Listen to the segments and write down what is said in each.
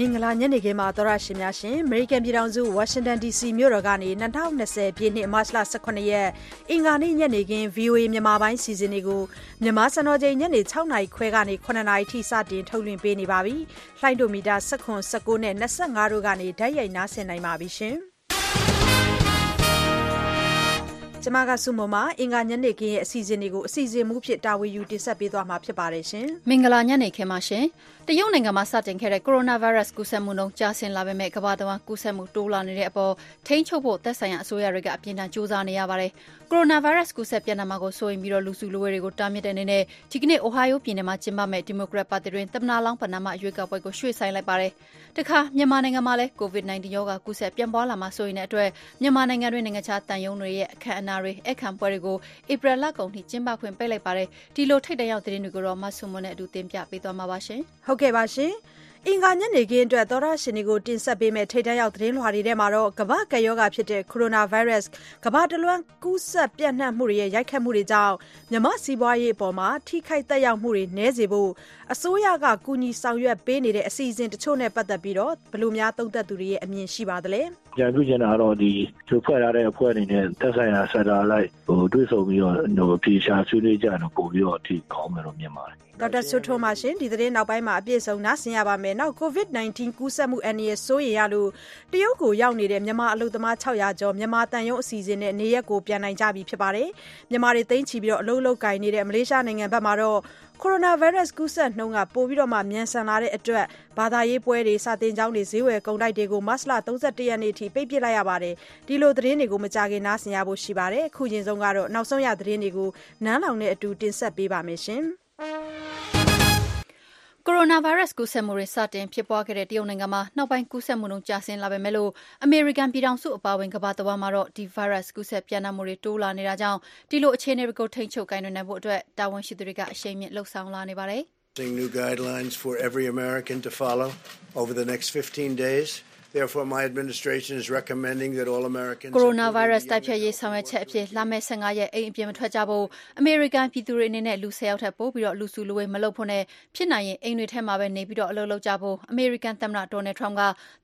မင်္ဂလာညနေခင်းပါသောရရှင်များရှင်အမေရိကန်ပြည်ထောင်စုဝါရှင်တန် DC မြို့တော်ကနေ2020ပြည့်နှစ်မတ်လ18ရက်အင်္ဂါနေ့ညနေခင်း VOA မြန်မာပိုင်းစီစဉ်တွေကိုမြန်မာစံတော်ချိန်ညနေ6နာရီခွဲကနေ9နာရီထိစတင်ထုတ်လွှင့်ပေးနေပါပြီ။လှိုင်းဒိုမီတာ19 19နဲ့25တို့ကနေဓာတ်ရိုက်နားဆင်နိုင်ပါပြီရှင်။ကျမကစုမမအင်္ဂါညနေခင်းရဲ့အစီအစဉ်တွေကိုအစီအစဉ်မှုဖြစ်တာဝန်ယူတင်ဆက်ပေးသွားမှာဖြစ်ပါတယ်ရှင်။မင်္ဂလာညနေခင်းပါရှင်။ တရုတ်နိုင်ငံမှာစတင်ခဲ့တဲ့ကိုရိုနာဗိုင်းရပ်စ်ကူးစက်မှုနှုန်းကျဆင်းလာပေမဲ့ကမ္ဘာတဝန်းကူးစက်မှုတိုးလာနေတဲ့အပေါ်ထိန်းချုပ်ဖို့သက်ဆိုင်ရာအစိုးရတွေကအပြင်းထန်ကြိုးစားနေရပါတယ်။ကိုရိုနာဗိုင်းရပ်စ်ကူးစက်ပြန့်နှံ့မှာကိုစိုးရိမ်ပြီးတော့လူစုလူဝေးတွေကိုတားမြစ်တဲ့အနေနဲ့ဒီကနေ့အိုဟိုင်းယိုပြည်နယ်မှာကျင်းပမယ့်ဒီမိုကရက်ပါတီတွင်သမ္မတလောင်းပဏာမရွေးကောက်ပွဲကိုရွှေ့ဆိုင်းလိုက်ပါတယ်။တခါမြန်မာနိုင်ငံမှာလည်း COVID-19 ရောဂါကူးစက်ပြန့်ပွားလာမှာစိုးရိမ်တဲ့အတွက်မြန်မာနိုင်ငံတွင်နိုင်ငံခြားတန်ယုံတွေရဲ့အခမ်းအနားတွေအခမ်းပွဲတွေကိုဧပြီလကုန်ထိကျင်းပခွင့်ပိတ်လိုက်ပါတယ်။ဒီလိုထိတ်တန့်ရောက်သတင်းတွေကိုတော့မဆုမွန်နဲ့အတူတင်ပြပေးသွားမှာပါရှင်။ဟုတ်ကဲ့ပါရှင်။အင်္ဂါညနေခင်းအတွက်သောရရှင်တွေကိုတင်ဆက်ပေးမယ့်ထိတ်တန့်ရောက်သတင်းလွှာတွေထဲမှာတော့ကမ္ဘာ့ကပ်ရောဂါဖြစ်တဲ့ကိုရိုနာဗိုင်းရပ်စ်ကမ္ဘာတလွှမ်းကူးစက်ပြန့်နှံ့မှုတွေရဲ့ရိုက်ခတ်မှုတွေကြောင့်မြန်မာစီးပွားရေးအပေါ်မှာထိခိုက်သက်ရောက်မှုတွေနည်းစေဖို့အစိုးရကကူညီဆောင်ရွက်ပေးနေတဲ့အစီအစဉ်တချို့နဲ့ပတ်သက်ပြီးတော့ဘယ်လိုများသုံးသပ်သူတွေရဲ့အမြင်ရှိပါသလဲ။ပြန်ပြုချင်တာကတော့ဒီသူဖွဲ့ထားတဲ့အဖွဲ့အနေနဲ့သက်ဆိုင်ရာဆက်တာလိုက်ဟိုတွေးဆုံပြီးတော့ဟိုဖြေရှာဆွေးနွေးကြတော့ပို့ပြီးတော့အထိကောင်းမယ်လို့မြင်ပါတယ်ဒေါက်တာဆွထိုးမာရှင်ဒီသတင်းနောက်ပိုင်းမှာအပြည့်စုံနားဆင်ရပါမယ်။နောက် COVID-19 ကူးစက်မှုအန္တရာယ်စိုးရိမ်ရလို့တရုတ်ကိုရောက်နေတဲ့မြန်မာအလုပ်သမား600ကျော်မြန်မာတန်ယုံအစီအစဉ်နဲ့နေရက်ကိုပြန်နိုင်ကြပြီဖြစ်ပါတယ်။မြန်မာတွေသိန်းချီပြီးတော့အလုပ်လုပ်ကင်နေတဲ့မလေးရှားနိုင်ငံဘက်မှာတော့ ကိုရိုနာဗိုင်းရပ်စ်ကူးစက်နှုန်းကပိုပြီးတော့မှမြန်ဆန်လာတဲ့အတွက်ဘာသာရေးပွဲတွေစာတင်ကျောင်းတွေဈေးဝယ်ကုန်တိုက်တွေကိုမတ်လ31ရက်နေ့ထိပိတ်ပစ်လိုက်ရပါတယ်။ဒီလိုသတင်းတွေကိုမကြခင်နားဆင်ရဖို့ရှိပါတယ်။အခုချိန်ဆုံးကတော့နောက်ဆုံးရသတင်းတွေကိုနန်းလောင်နဲ့အတူတင်ဆက်ပေးပါမယ်ရှင်။ ကိုရိုနာဗိုင်းရပ်စ်ကူးစက်မှုတွေစတင်ဖြစ်ပွားခဲ့တဲ့တရုတ်နိုင်ငံမှာနောက်ပိုင်းကူးစက်မှုနှုန်းကျဆင်းလာပေမဲ့လို့အမေရိကန်ပြည်ထောင်စုအပါအဝင်ကမ္ဘာတဝန်းမှာတော့ဒီဗိုင်းရပ်စ်ကူးစက်ပြန့်နှံ့မှုတွေတိုးလာနေတာကြောင့်ဒီလိုအခြေအနေတွေကိုထိန်းချုပ်ကိုင်တွယ်နိုင်ဖို့အတွက်တာဝန်ရှိသူတွေကအရှိန်မြင့်လှုံ့ဆော်လာနေပါတယ်။ new guidelines for every American to follow over the next 15 days. Therefore, my administration is recommending that all Americans ကိုရိုနာဗိုင်းရပ်စ်တိုက်ဖျက်ရေးဆောင်ရွက်ချက်အဖြစ်လာမယ့်15ရက်အိမ်အပြင်မထွက်ကြဖို့အမေရိကန်ပြည်သူတွေအနေနဲ့လူ10ယောက်ထက်ပိုပြီးတော့လူစုလူဝေးမလုပ်ဖို့နဲ့ဖြစ်နိုင်ရင်အိမ်တွေထဲမှာပဲနေပြီးတော့အလုပ်လုပ်ကြဖို့အမေရိကန်သမ္မတဒေါ်နယ်ထရမ့်က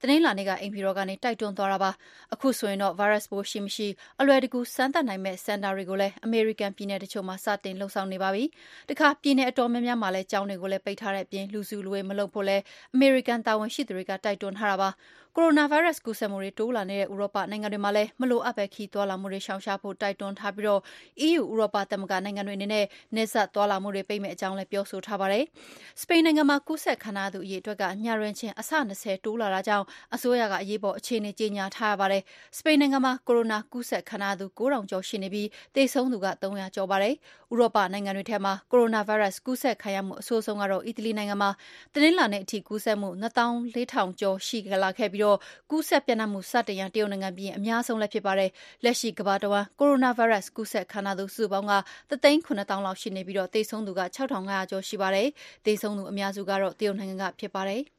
တင်းလာနေကအိမ်ပြည်တော်ကနေတိုက်တွန်းသွားတာပါအခုဆိုရင်တော့ဗိုင်းရပ်စ်ပိုးရှိမရှိအလွယ်တကူစမ်းသပ်နိုင်မဲ့စင်တာတွေကိုလည်းအမေရိကန်ပြည်နယ်တချို့မှာစတင်လှုပ်ဆောင်နေပါပြီတခါပြည်နယ်အတော်များများမှာလည်းကျောင်းတွေကိုလည်းပိတ်ထားတဲ့အပြင်လူစုလူဝေးမလုပ်ဖို့လည်းအမေရိကန်တာဝန်ရှိသူတွေကတိုက်တွန်းထားတာပါ ကိုရိုနာဗိုင်းရပ်စ်ကူးစက်မှုတွေတိုးလာနေတဲ့ဥရောပနိုင်ငံတွေမှာလည်းမလိုအပ်ဘဲခရီးသွားလာမှုတွေရှောင်ရှားဖို့တိုက်တွန်းထားပြီး EU ဥရောပသမဂ္ဂနိုင်ငံတွေအနေနဲ့နယ်စပ်သွားလာမှုတွေပိတ်မယ့်အကြောင်းလည်းပြောဆိုထားပါတယ်။စပိန်နိုင်ငံမှာကူးစက်ခံထားရသူအရေအတွက်ကညတွင်းချင်းအဆ၂၀တိုးလာတာကြောင့်အစိုးရကအရေးပေါ်အခြေအနေကြေညာထားရပါတယ်။စပိန်နိုင်ငံမှာကိုရိုနာကူးစက်ခံထားရသူ၉,၀၀၀ကျော်ရှိနေပြီးသေဆုံးသူက၃၀၀ကျော်ပါတယ်။ဥရောပနိုင်ငံတွေထဲမှာကိုရိုနာဗိုင်းရပ်စ်ကူးစက်ခံရမှုအဆိုးဆုံးကတော့အီတလီနိုင်ငံမှာတနင်္လာနေ့အထိကူးစက်မှု၂၄,၀၀၀ကျော်ရှိလာခဲ့ပြီးကူးစက်ပြန့်နှံ့မှုစတင်ရာတရုတ်နိုင်ငံပြီးရင်အများဆုံးလည်းဖြစ်ပါတယ်။လက်ရှိကမ္ဘာတဝန်းကိုရိုနာဗိုင်းရပ်စ်ကူးစက်ခံရသူစုစုပေါင်းက၁သိန်း၇သောင်းလောက်ရှိနေပြီးသေဆုံးသူက၆,၅၀၀ကျော်ရှိပါတယ်။သေဆုံးသူအများစုကတော့တရုတ်နိုင်ငံကဖြစ်ပါတယ်။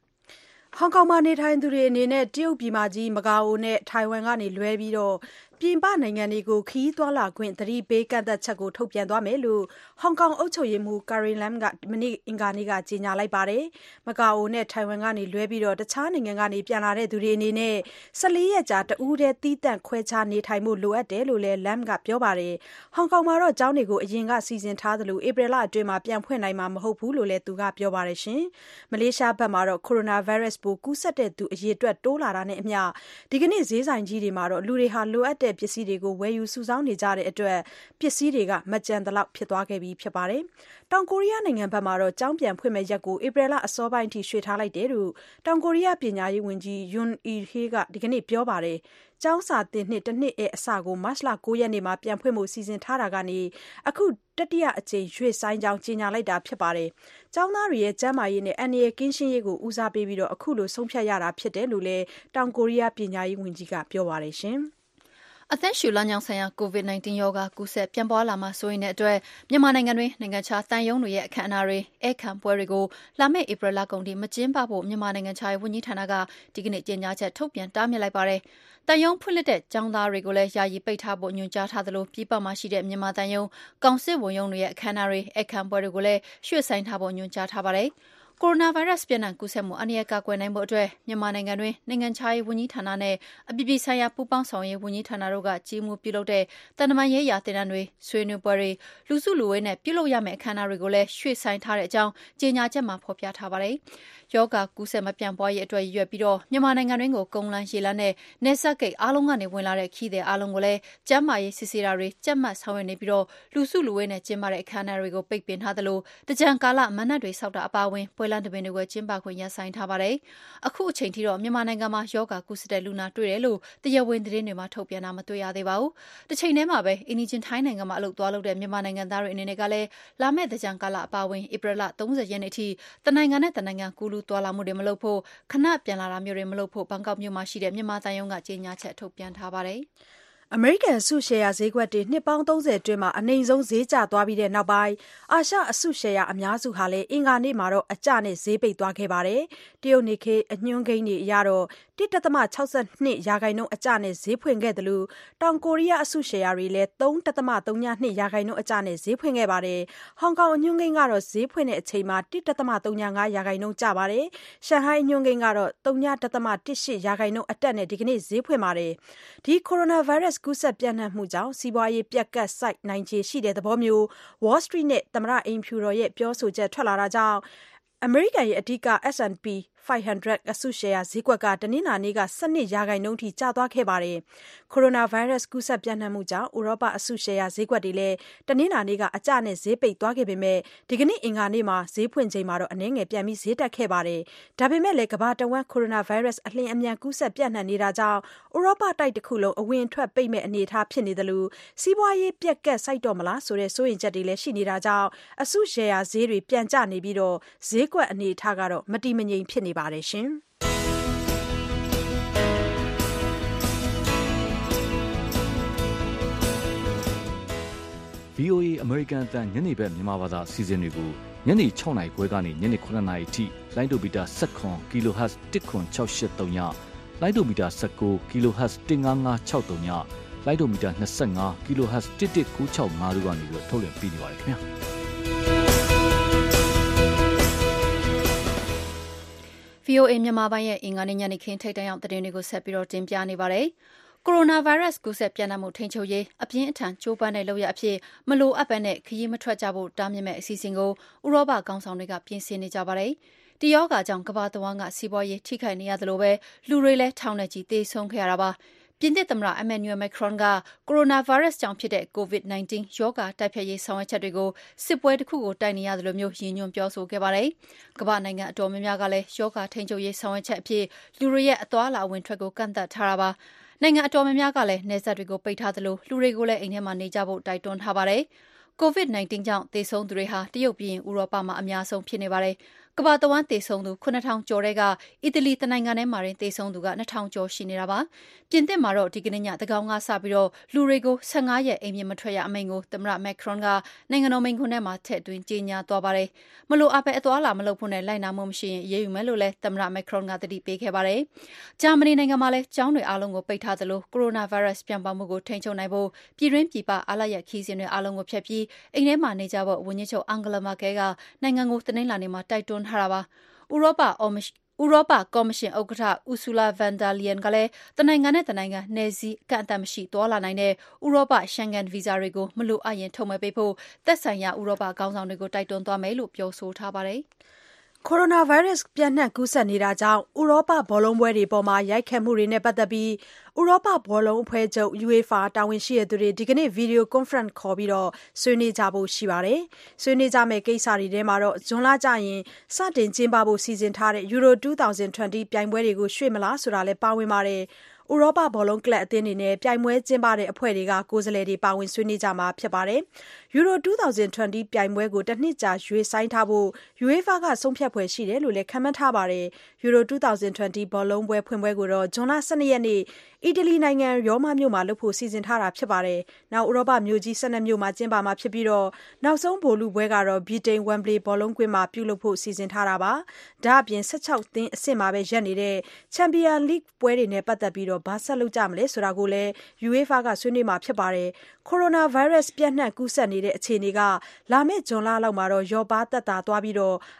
ဟောင်ကောင်မှာနေထိုင်သူတွေအနေနဲ့တရုတ်ပြည်မကြီးမကာအိုနဲ့ထိုင်ဝမ်ကနေလွဲပြီးပြင်ပနိုင်ငံတွေကို ခရီးသွားလာခွင့် သတိပေးကန့်သတ်ချက်ကိုထုတ်ပြန်သွားမယ်လို့ ဟောင်ကောင်အုပ်ချုပ်ရေးမှူး Carrie Lam က မနေ့ အင်္ဂါနေ့က ကြေညာလိုက်ပါတယ်။မကာအိုနဲ့ ထိုင်ဝမ်ကနေလွဲပြီး တခြားနိုင်ငံကနေ ပြန်လာသူတွေအနေနဲ့ ၁၄ ရက်ကြာ တဦးတည်း သီးသန့်ခွဲခြားနေထိုင်ဖို့ လိုအပ်တယ်လို့လည်း Lam က ပြောပါတယ်။ဟောင်ကောင်မှာတော့ ကျောင်းတွေကို အရင်က စီစဉ်ထားသလို ဧပြီလအတွင်း ပြန်ဖွင့်နိုင်မှာ မဟုတ်ဘူးလို့လည်း သူက ပြောပါတယ်။မလေးရှားဘက်မှာတော့ ကိုရိုနာဗိုင်းရပ်စ်ပိုး ကူးစက်သူ အရေအတွက် တိုးလာတာနဲ့အမျှ ဒီကနေ့ ဈေးဆိုင်ကြီးတွေမှာ လူတွေ လိုအပ်တဲ့ပစ္စည်းတွေကိုဝယ်ယူစုဆောင်းနေကြတဲ့အတွက်ပစ္စည်းတွေကမကျန်သလောက်ဖြစ်သွားခဲ့ပြီဖြစ်ပါတယ်။တောင်ကိုရီးယားနိုင်ငံဘက်မှာတော့ကျောင်းပြန်ဖွင့်မယ့်ရက်ကိုဧပြီလအစောပိုင်းထိရွှေ့ထားလိုက်တယ်လို့တောင်ကိုရီးယားပညာရေးဝန်ကြီး Yoon Il-hae ကဒီကနေ့ပြောပါတယ်။ကျောင်းစာသင်နှစ်တနှစ်ရဲ့အစကိုမတ်လ9ရက်နေ့မှာပြန်ဖွင့်ဖို့စီစဉ်ထားတာကနေအခုတတိယအကြိမ်ရွှေ့ဆိုင်းကြောင်းကြေညာလိုက်တာဖြစ်ပါတယ်။ကျောင်းသားတွေရဲ့ကျန်းမာရေးနဲ့အန္တရာယ်ကင်းရှင်းရေးကိုဦးစားပေးပြီးအခုလိုဆုံးဖြတ်ရတာဖြစ်တယ်လို့လည်းတောင်ကိုရီးယားပညာရေးဝန်ကြီးကပြောပါတယ်။ အသက်ရှူလမ်းကြောင်းဆိုင်ရာ COVID-19 ရောဂါကူးစက်ပြန့်ပွားလာမှာစိုးရိမ်တဲ့အတွက်မြန်မာနိုင်ငံတွင်းနိုင်ငံခြားသံရုံးတွေရဲ့အခမ်းအနားတွေ၊ဧည့်ခံပွဲတွေကိုလာမယ့်ဧပြီလကုန်ထိမကျင်းပဖို့မြန်မာနိုင်ငံခြားရေးဝန်ကြီးဌာနကဒီကနေ့ကြေညာချက်ထုတ်ပြန်တားမြစ်လိုက်ပါတယ်။သံရုံးဖွင့်လှစ်တဲ့ကျောင်းသားတွေကိုလည်းယာယီပိတ်ထားဖို့ညွှန်ကြားထားသလိုပြည်ပမှာရှိတဲ့မြန်မာသံရုံး၊ကောင်စစ်ဝန်ရုံးတွေရဲ့အခမ်းအနားတွေ၊ဧည့်ခံပွဲတွေကိုလည်းရွှေ့ဆိုင်းထားဖို့ညွှန်ကြားထားပါတယ်။ ကိုရိုနာဗိုင်းရပ်စ်ပျံ့နှံ့ကူးစက်မှုအန္တရာယ်ကာကွယ်နိုင်ဖို့အတွက်မြန်မာနိုင်ငံတွင်းနိုင်ငံခြားရေးဝန်ကြီးဌာနနဲ့အပြည်ပြည်ဆိုင်ရာပူးပေါင်းဆောင်ရွက်ရေးဝန်ကြီးဌာနတို့ကကြီးမှူးပြုလုပ်တဲ့သံတမန်ရေးရာသင်တန်းတွေ၊ဆွေးနွေးပွဲတွေ၊လူစုလူဝေးနဲ့ပြုလုပ်ရမယ့်အခမ်းအနားတွေကိုလည်းရွှေ့ဆိုင်းထားတဲ့အကြောင်းကြေညာချက်မှာဖော်ပြထားပါတယ်။ရောဂါကူးစက်မပြန့်ပွားရေးအတွက်ရည်ရွယ်ပြီးမြန်မာနိုင်ငံတွင်းကိုကုန်းလမ်း၊ရေလမ်းနဲ့နယ်စပ်ဂိတ်အားလုံးကနေဝင်လာတဲ့ခရီးသည်အားလုံးကိုလည်းကျန်းမာရေးစစ်ဆေးတာတွေကြပ်မတ်ဆောင်ရွက်နေပြီးလူစုလူဝေးနဲ့ကျင်းပတဲ့အခမ်းအနားတွေကိုပိတ်ပင်ထားသလိုသင်္ကြန်ကာလမဏ္ဍပ်တွေဆောက်တာအပါအဝင်ပွဲလမ်းသဘင်တွေကိုကျင်းပခွင့်ရပ်ဆိုင်းထားပါတယ်။အခုချိန်ထိတော့မြန်မာနိုင်ငံမှာရောဂါကူးစက်တဲ့လူနာတွေ့တယ်လို့တရားဝင်သတင်းတွေမှာထုတ်ပြန်တာမတွေ့ရသေးပါဘူး။တချိန်တည်းမှာပဲအိမ်နီးချင်းထိုင်းနိုင်ငံမှာအလုပ်သွားလုပ်တဲ့မြန်မာနိုင်ငံသားတွေအနေနဲ့ကလည်းလာမယ့်သင်္ကြန်ကာလအပါအဝင်ဧပြီလ၃၀ရက်နေ့ထိတနိုင်ငံနဲ့တနိုင်ငံကူးလူးသွားလာမှုတွေမလုပ်ဖို့ခဏပြန်လာတာမျိုးတွေမလုပ်ဖို့ဘန်ကောက်မြို့မှာရှိတဲ့မြန်မာသံရုံးကကြေညာချက်ထုတ်ပြန်ထားပါတယ်။ အမေရိကန် အစုရှယ်ယာဈေးကွက်တွေ နှစ်ပေါင်း ၃၀ အတွင်း အနိမ့်ဆုံးဈေးကျသွားပြီးတဲ့နောက်ပိုင်း အာရှ အစုရှယ်ယာ အများစုဟာလည်းအင်္ဂါနေ့မှာ အကျနဲ့ ဈေးပိတ်သွားခဲ့ပါတယ်။တရုတ်နစ်ခေးအညွှန်းကိန်းတွေအရတော့၁.၆၂ ရာခိုင်နှုန်း အကျနဲ့ ဈေးဖွင့်ခဲ့သလို တောင်ကိုရီးယား အစုရှယ်ယာတွေလည်း ၃.၀၂ ရာခိုင်နှုန်း အကျနဲ့ ဈေးဖွင့်ခဲ့ပါတယ်။ဟောင်ကောင် အညွှန်းကိန်းကတော့ ဈေးဖွင့်ချိန်မှာ ၁.၀၅ ရာခိုင်နှုန်း ကျပါတယ်။ရှန်ဟိုင်း အညွှန်းကိန်းကတော့ဝ.၁၈ ရာခိုင်နှုန်း အတက်နဲ့ ဒီကနေ့ ဈေးဖွင့်ပါတယ်။ဒီကိုရိုနာဗိုင်းရပ်စ်ကူးစက်ပျံ့နှံ့မှုကြောင့် စီးပွားရေး ပျက်ကပ်ဆိုက်နိုင်ခြေရှိတဲ့ သဘောမျိုး Wall Street နဲ့ သမ္မတအိမ်ဖြူတော်ရဲ့ ပြောဆိုချက် ထွက်လာတာကြောင့် အမေရိကန်ရဲ့ အဓိက S&P 500 အစုရှယ်ယာဈေးကွက်က တနင်္လာနေ့က ၁၂ ရာခိုင်နှုန်းထိ ကျသွားခဲ့ပါတယ်။ကိုရိုနာဗိုင်းရပ်စ် ကူးစက်ပျံ့နှံ့မှုကြောင့် ဥရောပ အစုရှယ်ယာဈေးကွက်တွေလည်း တနင်္လာနေ့က အကျနဲ့ ဈေးပိတ်သွားခဲ့ပေမဲ့ ဒီကနေ့ အင်္ဂါနေ့မှာဈေးဖွင့်ချိန်မှာတော့ အနည်းငယ် ပြန်ပြီးဈေးတက်ခဲ့ပါတယ်။ဒါပေမဲ့လည်း ကမ္ဘာတဝန်း ကိုရိုနာဗိုင်းရပ်စ် အလျင်အမြန် ကူးစက်ပျံ့နှံ့နေတာကြောင့် ဥရောပတိုက်တခုလုံး အဝင်အထွက်ပိတ်မဲ့အနေအထား ဖြစ်နေသလို စီးပွားရေးပျက်ကပ်ဆိုက်တော့မလားဆိုတဲ့ စိုးရိမ်ချက်တွေလည်း ရှိနေတာကြောင့် အစုရှယ်ယာဈေးတွေ ပြန်ကျနေပြီး ဈေးကွက်အနေအထားကတော့ မတည်မငြိမ် ဖြစ်နေပါတယ်ရှင်။ VOA အမေရိကန်အသံညနေဘက်မြန်မာဘာသာအစီအစဉ်တွေကိုညနေ6နာရီခွဲကနေညနေ9နာရီထိလိုင်းဒိုမီတာ7 kHz 10683ညလိုင်းဒိုမီတာ19 kHz 15563ညလိုင်းဒိုမီတာ25 kHz 11965တို့ကနေပြီးထုတ်လွှင့်ပေးနေပါတယ်ခင်ဗျာ VOA မြန်မာပိုင်းရဲ့အင်္ဂါနေ့ညနေခင်းထိတ်တန့်ရောက်သတင်းတွေကိုဆက်ပြီးတော့တင်ပြနေပါတယ်။ကိုရိုနာဗိုင်းရပ်စ်ကူးစက်ပျံ့နှံ့မှုထိန်းချုပ်ရေးအပြင်းအထန်ကြိုးပမ်းတဲ့လုပ်ရပ်အဖြစ်မလိုအပ်ဘဲခရီးမထွက်ကြဖို့တားမြစ်မယ့်အစီအစဉ်ကိုဥရောပခေါင်းဆောင်တွေကပြင်ဆင်နေကြပါတယ်။ဒီရောဂါကြောင့်ကမ္ဘာတဝန်းကစီးပွားရေးထိခိုက်နေရသလိုလူတွေလည်းထောင်နဲ့ချီသေဆုံးခဲ့ရတာပါ။ ပြင်သစ်သမ္မတ Emmanuel Macron က ကိုရိုနာဗိုင်းရပ်စ်ကြောင့်ဖြစ်တဲ့ COVID-19 ရောဂါတိုက်ဖျက်ရေးဆောင်ရွက်ချက်တွေကို စစ်ပွဲတခုကိုတိုက်နေရသလိုရည်ညွှန်းပြောဆိုခဲ့ပါတယ်။ကမ္ဘာ့နိုင်ငံအတော်များများကလည်းရောဂါထိန်းချုပ်ရေးဆောင်ရွက်ချက်အဖြစ်လူတွေရဲ့အသွားအလာအဝင်အထွက်ကိုကန့်သတ်ထားတာပါ။နိုင်ငံအတော်များများကလည်းနယ်စပ်တွေကိုပိတ်ထားသလိုလူတွေကိုလည်းအိမ်ထဲမှာနေကြဖို့တိုက်တွန်းထားပါတယ်။ COVID-19 ကြောင့်သေဆုံးသူတွေဟာတရုတ်ပြီးရင်ဥရောပမှာအများဆုံးဖြစ်နေပါတယ် ကမ္ဘာတဝန်းသေဆုံးသူ9000ကျော်တဲ့ကအီတလီတနိုင်ငံထဲမှာတင်သေဆုံးသူက2000ကျော်ရှိနေတာပါပြင်သစ်မှာတော့ဒီကနေ့ညတကောင်ကစပြီးတော့လူတွေကို15ရက်အိမ်ပြင်မထွက်ရအမိန့်ကိုသမ္မတမက်ခရွန်ကနိုင်ငံတော်မိန့်ခွန်းထဲမှာထည့်သွင်းကြေညာသွားပါတယ်မလို့အပဲအသွားလာမလုပ်ဖို့နဲ့လိုက်နာမှုမရှိရင်ရေးယူမယ်လို့လည်းသမ္မတမက်ခရွန်ကတတိပေးခဲ့ပါတယ်ဂျာမနီနိုင်ငံမှာလည်းကျောင်းတွေအားလုံးကိုပိတ်ထားသလိုကိုရိုနာဗိုင်းရပ်စ်ပြန့်ပွားမှုကိုထိန်းချုပ်နိုင်ဖို့ပြည်တွင်းပြည်ပအားလျက်ခီးစဉ်တွေအားလုံးကိုဖျက်ပြီးအိမ်ထဲမှာနေကြဖို့ဝန်ကြီးချုပ်အန်ဂလာမာကဲကနိုင်ငံကိုတနင်္လာနေ့မှာတိုက်တွန်းထားတာပါ။ဥရောပဥရောပကော်မရှင်ဥက္ကဋ္ဌ Ursula von der Leyen ကလည်းတနိုင်ငံနဲ့တနိုင်ငံနယ်စည်းအကန့်အသတ်မရှိသွားလာနိုင်တဲ့ဥရောပ Schengen ဗီဇာတွေကိုမလိုအပ်ရင်ထုတ်မပေးဖို့သက်ဆိုင်ရာဥရောပခေါင်းဆောင်တွေကိုတိုက်တွန်းသွားမယ်လို့ပြောဆိုထားပါတယ်။ ကိုရိုနာဗိုင်းရပ်စ်ပျံ့နှံ့ကူးစက်နေတာကြောင့် ဥရောပဘောလုံးပွဲတွေအပေါ် ရိုက်ခတ်မှုတွေနဲ့ ပတ်သက်ပြီး ဥရောပဘောလုံးအဖွဲ့ချုပ် UEFA တာဝန်ရှိသူတွေ ဒီကနေ့ Video Conference ခေါ်ပြီး ဆွေးနွေးကြဖို့ ရှိပါတယ်။ဆွေးနွေးကြမယ့် ကိစ္စတွေထဲမှာ ဇွန်လကျရင် စတင်ကျင်းပဖို့ စီစဉ်ထားတဲ့ Euro 2020 ပြိုင်ပွဲတွေကို ရွှေ့မလားဆိုတာလည်း ပါဝင်ပါတယ်။ ဥရောပဘောလုံးကလပ်အသင်းတွေနဲ့ပြိုင်ပွဲကျင်းပတဲ့အဖွဲ့တွေကကိုယ်စားလှယ်တွေပါဝင်ဆွေးနွေးကြမှာဖြစ်ပါတယ်။ Euro 2020ပြိုင်ပွဲကိုတနှစ်ကြာရွှေ့ဆိုင်းထားဖို့ UEFA ကဆုံးဖြတ်ဖွယ်ရှိတယ်လို့လည်းခန့်မှန်းထားပါတယ်။ Euro 2020ဘောလုံးပွဲဖွင့်ပွဲကိုဇွန်လ၁၂ရက်နေ့အီတလီနိုင်ငံရောမမြို့မှာလုပ်ဖို့စီစဉ်ထားတာဖြစ်ပါတယ်။ဥရောပမြို့ကြီး၁၂မြို့မှာကျင်းပမှာဖြစ်ပြီးနောက်ဆုံးဗိုလ်လုပွဲကတော့ဗြိတိန် Wembley ဘောလုံးကွင်းမှာပြုလုပ်ဖို့စီစဉ်ထားတာပါ။ဒါ့အပြင်၁၆သင်းအဆင့်မှာပဲရပ်နေတဲ့ Champions League ပွဲတွေနဲ့ပတ်သက်ပြီးဘာဆက်လုပ်ကြမလဲဆိုတာကိုလည်း UEFA ကဆွေးနွေးမှာဖြစ်ပါတယ်။ကိုရိုနာဗိုင်းရပ်စ် ပျံ့နှံ့ကူးစက်နေနေတဲ့အခြေအနေက လာမယ့် ဇွန်လလောက်မှာလျော့ပါးသက်သာသွားပြီး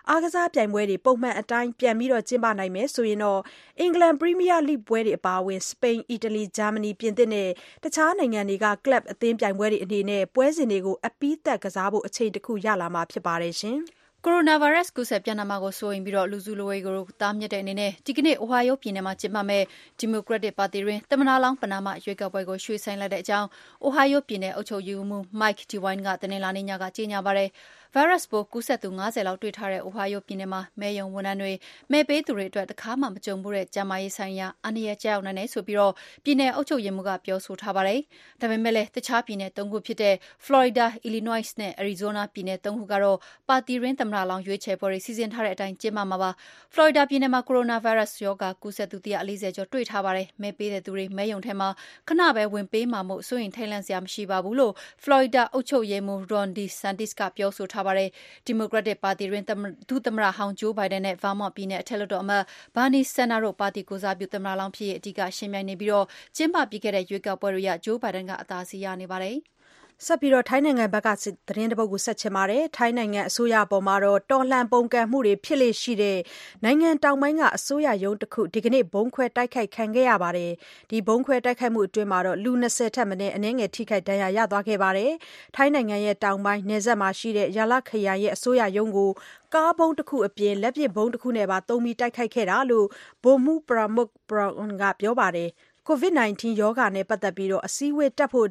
အားကစားပြိုင်ပွဲတွေ ပုံမှန်အတိုင်း ပြန်ကျင်းပနိုင်မယ်ဆိုရင်တော့ အင်္ဂလန် ပရီးမီးယားလိဂ်ပွဲတွေအပါအဝင် စပိန်၊အီတလီ၊ဂျာမနီ၊ပြင်သစ်နဲ့ တခြားနိုင်ငံတွေက ကလပ်အသင်းပြိုင်ပွဲတွေအနေနဲ့ ပွဲစဉ်တွေကို အပြီးသတ်ကစားဖို့ အချိန်တခုရလာမှာ ဖြစ်ပါတယ်။ ကိုရိုနာဗိုင်းရပ်စ် ကူးစက်ပျံ့နှံ့မှာကို စိုးရိမ်ပြီး လူစုလူဝေးကို တားမြစ်တဲ့အနေနဲ့ ဒီကနေ့ Ohio ပြည်နယ်မှာ ကျင်းပမယ့် ဒီမိုကရက်တစ်ပါတီတွင်း သမ္မတလောင်း ပဏာမ ရွေးကောက်ပွဲကို ရွှေ့ဆိုင်းလိုက်တဲ့အကြောင်း Ohio ပြည်နယ် အုပ်ချုပ်ရေးမှူး Mike DeWine က တနင်္လာနေ့ညက ကြေညာပါတယ်။ ဗိုင်းရပ်စ်ပိုးကူးစက်သူ၅၀လောက်တွေ့ထားတဲ့ Ohio ပြည်နယ်မှာ မဲရုံဝန်ထမ်းတွေ၊မဲပေးသူတွေအတွက် တခါမှမကြုံဖူးတဲ့ ကျန်းမာရေးဆိုင်ရာ အန္တရာယ်ကျရောက်နိုင်တယ်ဆိုပြီး ပြည်နယ်အုပ်ချုပ်ရေးမှူးက ပြောဆိုထားပါတယ်။ဒါပေမယ့်လည်း တခြားပြည်နယ်သုံးခုဖြစ်တဲ့ Florida, Illinois နဲ့ Arizona ပြည်နယ်သုံးခုကတော့ ပါတီတွင်း သမ္မတလောင်းရွေးချယ်ပွဲတွေ စီစဉ်ထားတဲ့အတိုင်း ကျင်းပမှာပါ။ Florida ပြည်နယ်မှာ ကိုရိုနာဗိုင်းရပ်စ်ရောဂါ ကူးစက်သူ ၁၄၀ ကျော်တွေ့ထားပါတယ်။မဲပေးတဲ့သူတွေ မဲရုံထဲမှာ ခဏပဲ ဝင်ပေးမှာမို့ စိုးရိမ်ထိတ်လန့်စရာ မရှိပါဘူးလို့ Florida အုပ်ချုပ်ရေးမှူး Ron DeSantis က ပြောဆိုထားပါတယ်။ဒီမိုကရက်တစ်ပါတီတွင်း ဒုသမ္မတဟောင်း Joe Biden နဲ့ Vermont ပြည်နယ် အထက်လွှတ်တော်အမတ် Bernie Sanders တို့ ပါတီကိုယ်စားပြု သမ္မတလောင်းဖြစ်ရေး အဓိက ယှဉ်ပြိုင်နေပြီး ကျင်းပပြီးခဲ့တဲ့ ရွေးကောက်ပွဲတွေအရ Joe Biden က အသာစီးရနေပါတယ်။ ဆက်ပြီးထိုင်းနိုင်ငံဘက်ကသတင်းတပုဒ်ကိုဆက်ချင်ပါတယ်။ထိုင်းနိုင်ငံအစိုးရအပေါ်တော်လှန်ပုန်ကန်မှုတွေဖြစ်လေ့ရှိတဲ့နိုင်ငံတောင်ပိုင်းကအစိုးရရုံးတခုဒီကနေ့ဗုံးခွဲတိုက်ခိုက်ခံခဲ့ရပါတယ်။ဒီဗုံးခွဲတိုက်ခိုက်မှုအတွင်းလူ၂၀ထက်မနည်းအနည်းငယ်ထိခိုက်ဒဏ်ရာရသွားခဲ့ပါတယ်။ထိုင်းနိုင်ငံတောင်ပိုင်းနယ်စပ်မှာရှိတဲ့ Yala ခရိုင်အစိုးရရုံးကိုကားဗုံးတခုအပြင်လက်ပစ်ဗုံးတခုနဲ့ပါသုံးပြီးတိုက်ခိုက်ခဲ့တာလို့ဗိုလ်မှူး Pramuk Prawn ကပြောပါတယ်။ COVID-19 ရောဂါနဲ့ပတ်သက်ပြီး အစည်းအဝေးတက်ဖို့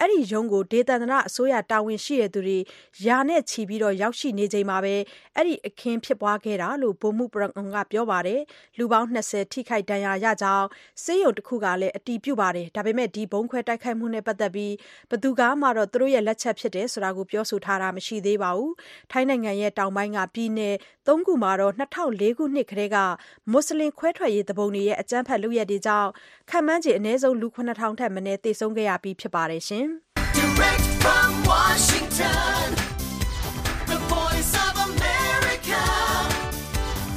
အဲဒီရုံးကို ဒေသန္တရအစိုးရ တာဝန်ရှိသူတွေ ရာနဲ့ချီ ရောက်ရှိနေချိန်မှာအဲဒီအခင်းဖြစ်ပွားခဲ့တာလို့ ဗိုလ်မှူး Prawn က ပြောပါတယ်။လူပေါင်း ၂၀ ထိခိုက်ဒဏ်ရာရကြောင်း ဆေးရုံတခုကလည်း အတည်ပြုပါတယ်။ဒါပေမယ့်ဒီဗုံးခွဲတိုက်ခိုက်မှုနဲ့ပတ်သက်ပြီး ဘယ်သူကမှ သူတို့လက်ချက်ဖြစ်တယ်ဆိုတာပြောဆိုထားတာ မရှိသေးပါဘူး။ထိုင်းနိုင်ငံတောင်ပိုင်းက ပြည်နယ်သုံးခုမှာ ၂၀၀၄ ခုနှစ်ကတည်းက မွတ်ဆလင်ခွဲထွက်ရေးသူပုန်တွေရဲ့ အကြမ်းဖက်လုပ်ရပ်တွေကြောင့် ခန့်မှန်းခြေအနည်းဆုံးလူ၇ထောင်ထက်မနည်းသေဆုံးခဲ့ရပြီးဖြစ်ပါတယ်။ Direct from Washington, the voice of America,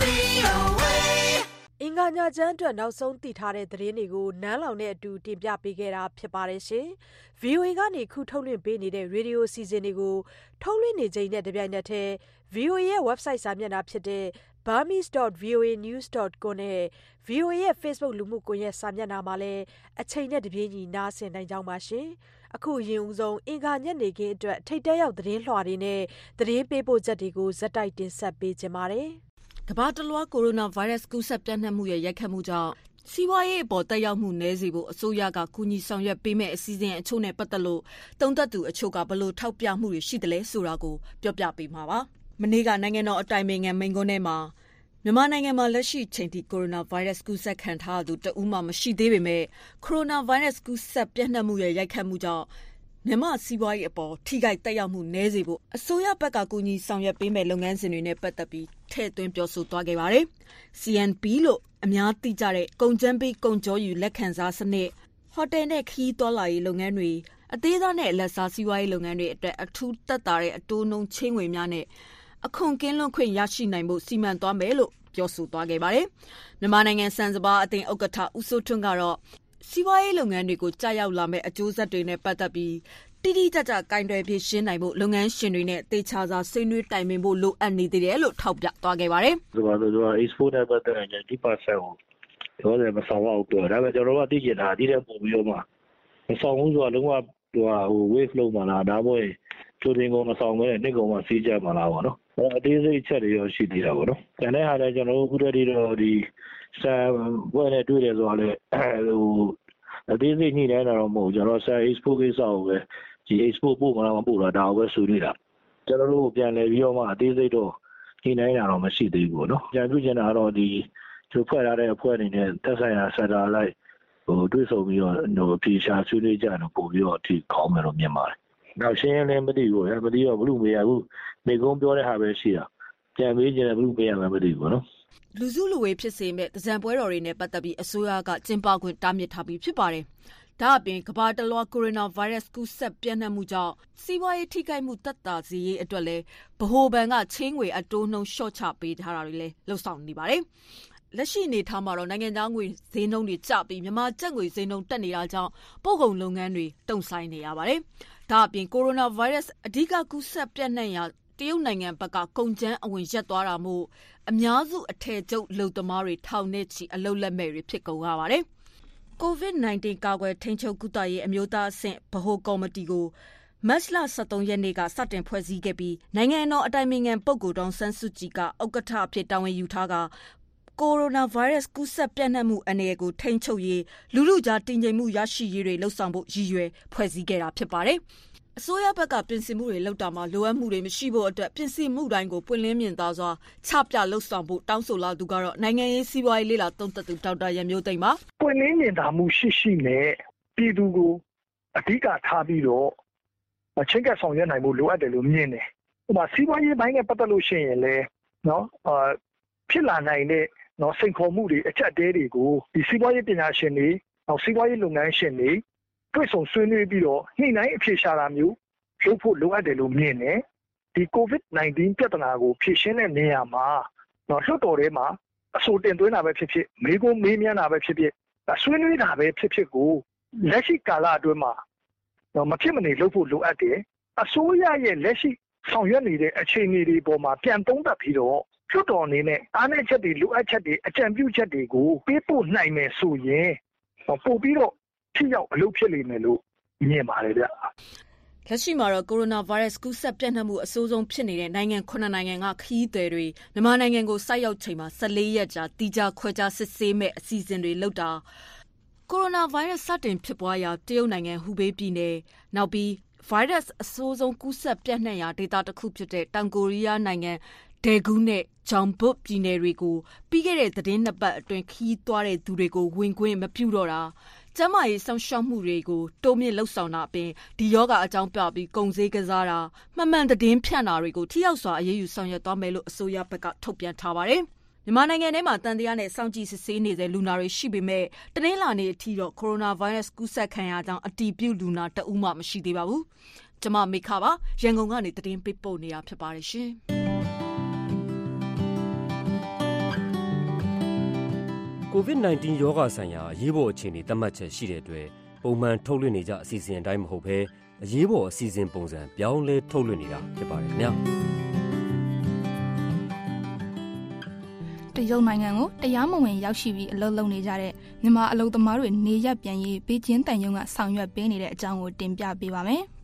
VOA. အင်္ဂါညချမ်းအတွက်နောက်ဆုံးသိထားတဲ့သတင်းတွေကိုနန်းလောင်နဲ့အတူတင်ပြပေးခဲ့တာဖြစ်ပါတယ်။ VOA ကနေခုထုတ်လွှင့်ပေးနေတဲ့ရေဒီယိုအစီအစဉ်တွေကိုထုတ်လွှင့်နေချိန်နဲ့တပြိုင်နက်တည်း VOA ရဲ့ website စာမျက်နှာဖြစ်တဲ့ burmese.voanews.com နဲ့ VOA ရဲ့ Facebook လူမှုကွန်ရက်စာမျက်နှာမှာလည်းအချိန်နဲ့တပြေးညီနားဆင်နိုင်ကြောင်းပါ။အခုအရင်ဆုံးအင်္ဂါညနေခင်းအတွက်ထိပ်တန်းရောက်သတင်းလွှာတွေနဲ့သတင်းပေးပို့ချက်တွေကိုဆက်တိုက်တင်ဆက်ပေးချင်ပါတယ်။ကမ္ဘာတလွှားကိုရိုနာဗိုင်းရပ်စ်ကူးစက်ပျံ့နှံ့မှုရဲ့ရိုက်ခတ်မှုကြောင့်စီးပွားရေးအပေါ်သက်ရောက်မှုနည်းစေဖို့အစိုးရကကူညီဆောင်ရွက်ပေးမယ့်အစီအစဉ်အချို့နဲ့ပတ်သက်လို့သုံးသပ်သူအချို့ကဘယ်လိုထောက်ပြမှုတွေရှိသလဲဆိုတာကိုပြောပြပေးမှာပါ။ မနေ့က နိုင်ငံတော်အတိုင်ပင်ခံမိန့်ခွန်းထဲမှာ မြန်မာနိုင်ငံမှာ လက်ရှိချိန်ထိ ကိုရိုနာဗိုင်းရပ်စ် ကူးစက်ခံထားရသူ တဦးမှ မရှိသေးပေမဲ့ ကိုရိုနာဗိုင်းရပ်စ် ကူးစက်ပျံ့နှံ့မှုရဲ့ ရိုက်ခတ်မှုကြောင့် မြန်မာ့စီးပွားရေးအပေါ် ထိခိုက်သက်ရောက်မှု နည်းစေဖို့ အစိုးရဘက်က ကူညီဆောင်ရွက်ပေးမယ့် လုပ်ငန်းစဉ်တွေနဲ့ ပတ်သက်ပြီး ထည့်သွင်းပြောဆိုသွားခဲ့ပါတယ်။ CNP လို့ အများသိကြတဲ့ ကုန်ကြမ်းပေး ကုန်ကြောယူ လက်ခံစားစနစ်၊ဟိုတယ်နဲ့ ခရီးသွားလာရေး လုပ်ငန်းတွေ၊အသေးစားနဲ့ အလတ်စား စီးပွားရေးလုပ်ငန်းတွေအတွက် အထူးသက်သာတဲ့ အတိုးနှုန်းချေးငွေများနဲ့ အခွန်ကင်းလွတ်ခွင့်ရရှိနိုင်ဖို့စီမံသွားမယ်လို့ပြောဆိုသွားခဲ့ပါတယ်။မြန်မာနိုင်ငံဆန်စပါးအသင်းဥက္ကဋ္ဌဦးစိုးထွန်းကတော့စီးပွားရေးလုပ်ငန်းတွေကိုကျရောက်လာမယ့်အကျိုးဆက်တွေနဲ့ပတ်သက်ပြီးတိတိကျကျကိုင်တွယ်ဖြေရှင်းနိုင်ဖို့လုပ်ငန်းရှင်တွေနဲ့သေချာစွာဆွေးနွေးတိုင်ပင်ဖို့လိုအပ်နေသေးတယ်လို့ထောက်ပြသွားခဲ့ပါတယ်။“ဆိုပါစို့။ Export နဲ့ပတ်သက်ရင်20%ကိုလောလောဆယ်မဆောင်ရဘူးပြောတယ်။ဒါပေမဲ့ကျနော်တို့ကသိချင်တာကဒီထက်ပိုပြီးတော့မှမဆောင်ဘူးဆိုတာလုံးဝ Waive လုပ်မှာလား။ဒါမှမဟုတ်ရင်ကြိုတင်မဆောင်ဘဲနဲ့နှစ်ကုန်မှစည်းကြပ်မှာလားပေါ့နော်။ အသေးစိတ်အချက်တွေတော့ရှိသေးတာပေါ့နော်။ကျန်တဲ့ဟာလည်းကျနော်တို့အခုထက်ထိတော့ဆန်အဖွဲ့နဲ့တွေ့တယ်ဆိုတာလည်းအသေးစိတ်ညှိနှိုင်းတာတော့မဟုတ်ဘူး။ကျနော်တို့ဆန် Export ကိစ္စကိုပဲ Export ပို့မလားမပို့လားဒါကိုပဲဆွေးနွေးတာ။ကျနော်တို့ပြန်လည်ပြီးတော့မှအသေးစိတ်တော့ညှိနှိုင်းတာတော့မရှိသေးဘူးပေါ့နော်။အကြံပြုချင်တာကတော့ဖွဲ့ထားတဲ့အဖွဲ့အနေနဲ့သက်ဆိုင်ရာ Sector အလိုက်တွေ့ဆုံပြီးတော့အဖြေရှာဆွေးနွေးကြရင်တော့ပိုပြီးတော့ကောင်းမယ်လို့မြင်ပါတယ်။ နောက်ရှင်းရှင်းလင်းလင်းမသိဘူးပေါ့ဗျာ။မသိတော့ဘယ်သူ့ကိုမေးရအခုမိန့်ခွန်းပြောတဲ့ဟာပဲရှိတာ။ပြန်မေးချင်လည်းဘယ်သူ့ကိုမေးရမှန်းမသိဘူးပေါ့နော်။”လူစုလူဝေးဖြစ်စေမယ့်သင်္ကြန်ပွဲတော်တွေနဲ့ပတ်သက်ပြီးအစိုးရကကျင်းပခွင့်တားမြစ်ထားပြီးဖြစ်ပါတယ်။ဒါ့အပြင်ကမ္ဘာတလွှားကိုရိုနာဗိုင်းရပ်စ်ကူးစက်ပျံ့နှံ့မှုကြောင့်စီးပွားရေးထိခိုက်မှုသက်သာစေရေးအတွက်လည်းဗဟိုဘဏ်ကချေးငွေအတိုးနှုန်းလျှော့ချပေးတာတွေလည်းလုပ်ဆောင်နေပါတယ်။လက်ရှိအနေအထားမှာတော့နိုင်ငံသားငွေဈေးနှုန်းတွေကျပြီးမြန်မာကျပ်ငွေဈေးနှုန်းတက်နေတာကြောင့်ပို့ကုန်လုပ်ငန်းတွေတုံ့ဆိုင်နေရပါတယ်။ ဒါအပြင် ကိုရိုနာဗိုင်းရပ်စ် အဓိက ကူးစက်ပြန့်နှံ့ရာ တရုတ်နိုင်ငံဘက်က ကုန်ကျန်းအဝင်ရက်သွားတာမို့ အများစု အထည်ချုပ်လုံသမားတွေထောင်နဲ့ချီ အလုလက်မဲ့တွေ ဖြစ်ကုန်ရပါတယ်။ COVID-19 ကာကွယ် ထိန်းချုပ် ကုသရေး အမျိုးသားအဆင့် ဗဟိုကော်မတီကို မတ်လ23ရက်နေ့က စတင်ဖွဲ့စည်းခဲ့ပြီး နိုင်ငံတော်အတိုင်ပင်ခံပုဂ္ဂိုလ် ဒေါ်ဆန်းစုကြည်က ဥက္ကဋ္ဌအဖြစ် တာဝန်ယူထားက ကိုရိုနာဗိုင်းရပ်စ်ကူးစက်ပြန့်နှံ့မှုအနေအကို ထိန်းချုပ်ရေးလူလူကြားတည်ငြိမ်မှုရရှိရေးတွေလှုံ့ဆော်ဖို့ရည်ရွယ်ဖွဲ့စည်းခဲ့တာဖြစ်ပါတယ်။အစိုးရဘက်ကပြင်ဆင်မှုတွေလုပ်တာမှာလိုအပ်မှုတွေမရှိဖို့အတွက်ပြင်ဆင်မှုတိုင်းကိုပွင့်လင်းမြင်သာစွာချပြလှုပ်ဆောင်ဖို့တောင်းဆိုလာသူကတော့နိုင်ငံရေးစီးပွားရေးလေလာသုံးသပ်သူဒေါက်တာရမျိုးသိမ်းပါပွင့်လင်းမြင်သာမှုရှိရှိနဲ့ပြည်သူကိုအဓိကထားပြီးတော့ချင်းကပ်ဆောင်ရွက်နိုင်ဖို့လိုအပ်တယ်လို့မြင်တယ်။ဥပမာစီးပွားရေးဘိုင်းနဲ့ပတ်သက်လို့ရှိရင်လည်းနော်အာဖြစ်လာနိုင်တဲ့နော် စိန်ခေါ်မှုတွေအချက်အသေးတွေကိုဒီစီးပွားရေးပညာရှင်တွေနောက်စီးပွားရေးလုပ်ငန်းရှင်တွေတွေ့ဆုံဆွေးနွေးပြီးတော့ညှိနှိုင်းအဖြေရှာတာမျိုးလုပ်ဖို့လိုအပ်တယ်လို့မြင်တယ်။ဒီ COVID-19 ပြဿနာကိုဖြေရှင်းတဲ့နေရာမှာနော်လွှတ်တော်ထဲမှာအဆိုတင်သွင်းတာပဲဖြစ်ဖြစ်မေးခွန်းမေးမြန်းတာပဲဖြစ်ဖြစ်ဆွေးနွေးတာပဲဖြစ်ဖြစ်ကိုလက်ရှိကာလအတွင်းမှာတော့မဖြစ်မနေလုပ်ဖို့လိုအပ်တယ်အစိုးရရဲ့လက်ရှိဆောင်ရွက်နေတဲ့အခြေအနေတွေပေါ်မှာပြန်သုံးသပ်ပြီးတော့ လွှတ်တော်အနေနဲ့အားနည်းချက်တွေလိုအပ်ချက်တွေအကြံပြုချက်တွေကိုပေးပို့နိုင်မယ်ဆိုရင်ပို့ပြီးတော့ထိရောက်အလုပ်ဖြစ်လိမ့်မယ်လို့မြင်ပါတယ်ဗျလက်ရှိမှာတော့ကိုရိုနာဗိုင်းရပ်စ်ကူးစက်ပြန့်နှံ့မှုအဆိုးဆုံးဖြစ်နေတဲ့နိုင်ငံ9နိုင်ငံကခရီးသည်တွေမြန်မာနိုင်ငံကိုဆိုက်ရောက်ချိန်မှာ14ရက်ကြာတီးခြားခွဲခြားစစ်ဆေးမဲ့အစီအစဉ်တွေလုပ်တာကိုရိုနာဗိုင်းရပ်စ်စတင်ဖြစ်ပွားရာတရုတ်နိုင်ငံဟူဘေးပြည်နယ်နောက်ပြီးဗိုင်းရပ်စ်အဆိုးဆုံးကူးစက်ပြန့်နှံ့ရာဒေသတစ်ခုဖြစ်တဲ့တောင်ကိုရီးယားနိုင်ငံ ဒေဂူးနဲ့ဂျောင်ဘွတ်ပြည်နယ်တွေကို ပြီးခဲ့တဲ့သတင်းနှစ်ပတ်အတွင်းခီးသွားတဲ့သူတွေကိုဝင်ခွင့်မပြုတော့တာကျန်းမာရေးစောင့်ရှောက်မှုတွေကိုတိုးမြင့်လှုပ်ဆောင်တာအပြင်ဒီယောဂအကြောင်းပြပြီးကုန်စည်ကစားတာမှန်မှန်သတင်းဖြန့်တာတွေကိုထိရောက်စွာအရေးယူဆောင်ရွက်သွားမယ်လို့အစိုးရဘက်ကထုတ်ပြန်ထားပါတယ်။မြန်မာနိုင်ငံထဲမှာတန်တရားနဲ့စောင့်ကြည့်စစ်ဆေးနေတဲ့လူနာတွေရှိပေမဲ့တနင်္လာနေ့အထိတော့ကိုရိုနာဗိုင်းရပ်စ်ကူးစက်ခံရကြောင်းအတည်ပြုလူနာတဦးမှမရှိသေးပါဘူး။ကျမမေခပါရန်ကုန်ကနေသတင်းပေးပို့နေတာဖြစ်ပါတယ်ရှင်။ COVID-19 ရောဂါဆိုင်ရာအရေးပေါ်အခြေအနေသတ်မှတ်ချက်ရှိတဲ့အတွက်ပုံမှန်ထုတ်လွှင့်နေကြအစီအစဉ်အတိုင်းမဟုတ်ဘဲအရေးပေါ်အစီအစဉ်ပုံစံပြောင်းလဲထုတ်လွှင့်နေတာဖြစ်ပါတယ်ခင်ဗျာတရုတ်နိုင်ငံကိုတရားမဝင်ရောက်ရှိပြီးအလုပ်လုပ်နေကြတဲ့မြန်မာအလုပ်သမားတွေနေရပ်ပြန်ရေးဘေကျင်းတန်ယုံကဆောင်ရွက်ပေးနေတဲ့အကြောင်းကိုတင်ပြပေးပါမယ်။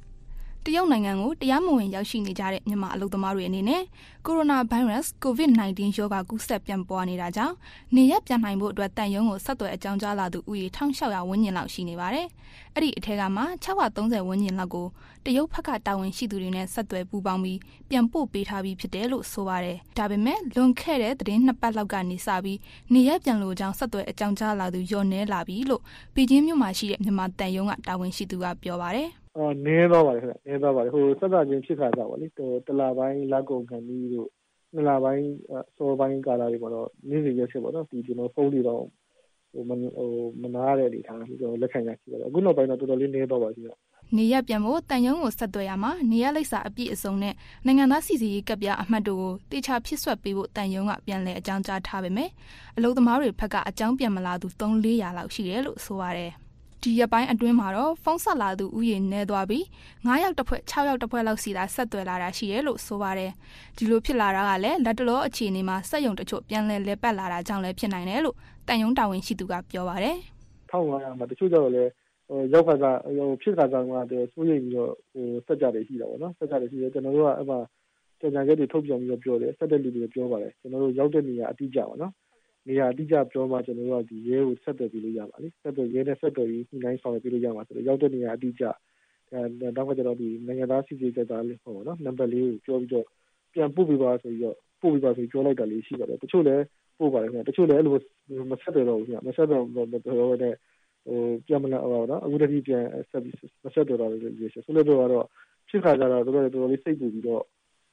တရုတ်နိုင်ငံကိုတရားမဝင်ရောက်ရှိနေကြတဲ့မြန်မာအလုပ်သမားတွေအနေနဲ့ကိုရိုနာဗိုင်းရပ်စ် COVID-19 ရောဂါကူးစက်ပြန့်ပွားနေတာကြောင့်နေရပ်ပြန်နိုင်ဖို့အတွက်တန်ယုံကိုဆက်သွယ်အကြောင်းကြားလာသူဦးရေ1600ဝန်းကျင်လောက်ရှိနေပါတယ်။အဲ့ဒီအထက်ကမှ630ဝန်းကျင်လောက်ကိုတရုတ်ဘက်ကတာဝန်ရှိသူတွေနဲ့ဆက်သွယ်ပူးပေါင်းပြီးပြန်ပို့ပေးထားပြီးဖြစ်တယ်လို့ဆိုပါတယ်။ဒါပေမဲ့လွန်ခဲ့တဲ့သတင်းနှစ်ပတ်လောက်ကနေစပြီးနေရပ်ပြန်လို့ကြောင်းဆက်သွယ်အကြောင်းကြားလာသူညော့နေလာပြီလို့ပီကျင်းမြို့မှာရှိတဲ့မြန်မာတန်ယုံကတာဝန်ရှိသူကပြောပါတယ်။ အော်နည်းသွားပါတယ်ခင်ဗျနည်းသွားပါတယ်ဟိုဆက်တာချင်းဖြစ်ခါကြပါလေဟိုတလပိုင်းလက်ကုန်ခံပြီးတို့နှစ်လပိုင်းအစောပိုင်းကာလတွေမှာတော့နေ့စဉ်ရက်ဆက်ပေါ့နော်ဒီကျွန်တော်ဖုန်းတွေတော့ဟိုမဟိုမနာရတဲ့အနေထားကျွန်တော်လက်ခံရရှိပါတယ်အခုနောက်ပိုင်းတော့တော်တော်လေးနည်းသွားပါပြီဗျနေရက်ပြန်ဖို့တန်ယုံကိုဆက်သွယ်ရမှာနေရက်လိပ်စာအပြည့်အစုံနဲ့နိုင်ငံသားစီစီရေးကပ်ပြားအမှတ်တို့ကိုတေချာဖြစ်ဆွတ်ပေးဖို့တန်ယုံကပြန်လည်အကြောင်းကြားထားပေမဲ့အလုပ်သမားတွေဘက်ကအကြောင်းပြန်မလာသူ3-400လောက်ရှိတယ်လို့ဆိုပါတယ် ဒီရက်ပိုင်းအတွင်းမှာတော့ဖုန်းဆက်လာသူဥယျာဉ်နေသွားပြီး9ယောက်တစ်ဖွဲ့6ယောက်တစ်ဖွဲ့လောက်စီသာဆက်သွယ်လာတာရှိတယ်လို့ဆိုပါတယ်ဒီလိုဖြစ်လာတာကလည်းလက်တလောအခြေအနေမှာစက်ယုံတချို့ပြန်လည်လဲပတ်လာတာကြောင့်လည်းဖြစ်နိုင်တယ်လို့တန်ယုံတာဝန်ရှိသူကပြောပါတယ်1500မှာတချို့ကျတော့လည်းဟိုရောက်ခါကဟိုဖြစ်ခါကမှတော့စိုးရိမ်ပြီးတော့ဟိုစက်ကြတွေရှိတာပေါ့နော်စက်ကြတွေရှိတယ်ကျွန်တော်တို့ကအဲ့မှာကြံကြံချက်တွေထုတ်ပြန်ပြီးတော့ပြောတယ်စက်တဲ့လူတွေပြောပါတယ်ကျွန်တော်တို့ရောက်တဲ့နေရာအတိအကျပါနော် နေရာအတိအကျပြောမှကျွန်တော်တို့ကဒီရဲကိုဆက်သွယ်ပြီးလို့ရပါလိမ့်ဆက်သွယ်ရဲနဲ့ဆက်သွယ်ပြီးညှိနှိုင်းဆောင်ရွက်ပြီးလို့ရမှာဆိုတော့ရောက်တဲ့နေရာအတိအကျအဲနောက်ကကျွန်တော်ဒီနိုင်ငံသားစီစီကတာလေးဟိုနော်နံပါတ်လေးကိုပြောပြီးတော့ပြန်ပို့ပေးပါဆိုပြီးတော့ပို့ပေးပါဆိုပြောလိုက်တာလေးရှိပါတယ်တချို့လည်းပို့ပါတယ်ခင်ဗျတချို့လည်းအဲ့လိုမဆက်သွယ်တော့ဘူးခင်ဗျမဆက်တော့တော့တဲ့ဟိုပြန်မလာတော့နော်အခုတည်းပြန်ဆက်ပြီးမဆက်တော့တော့ရေဆိုဆိုတော့ကတော့ဖြစ်ခါကြတော့တော်တော်တော်လေးစိတ်ပူပြီးတော့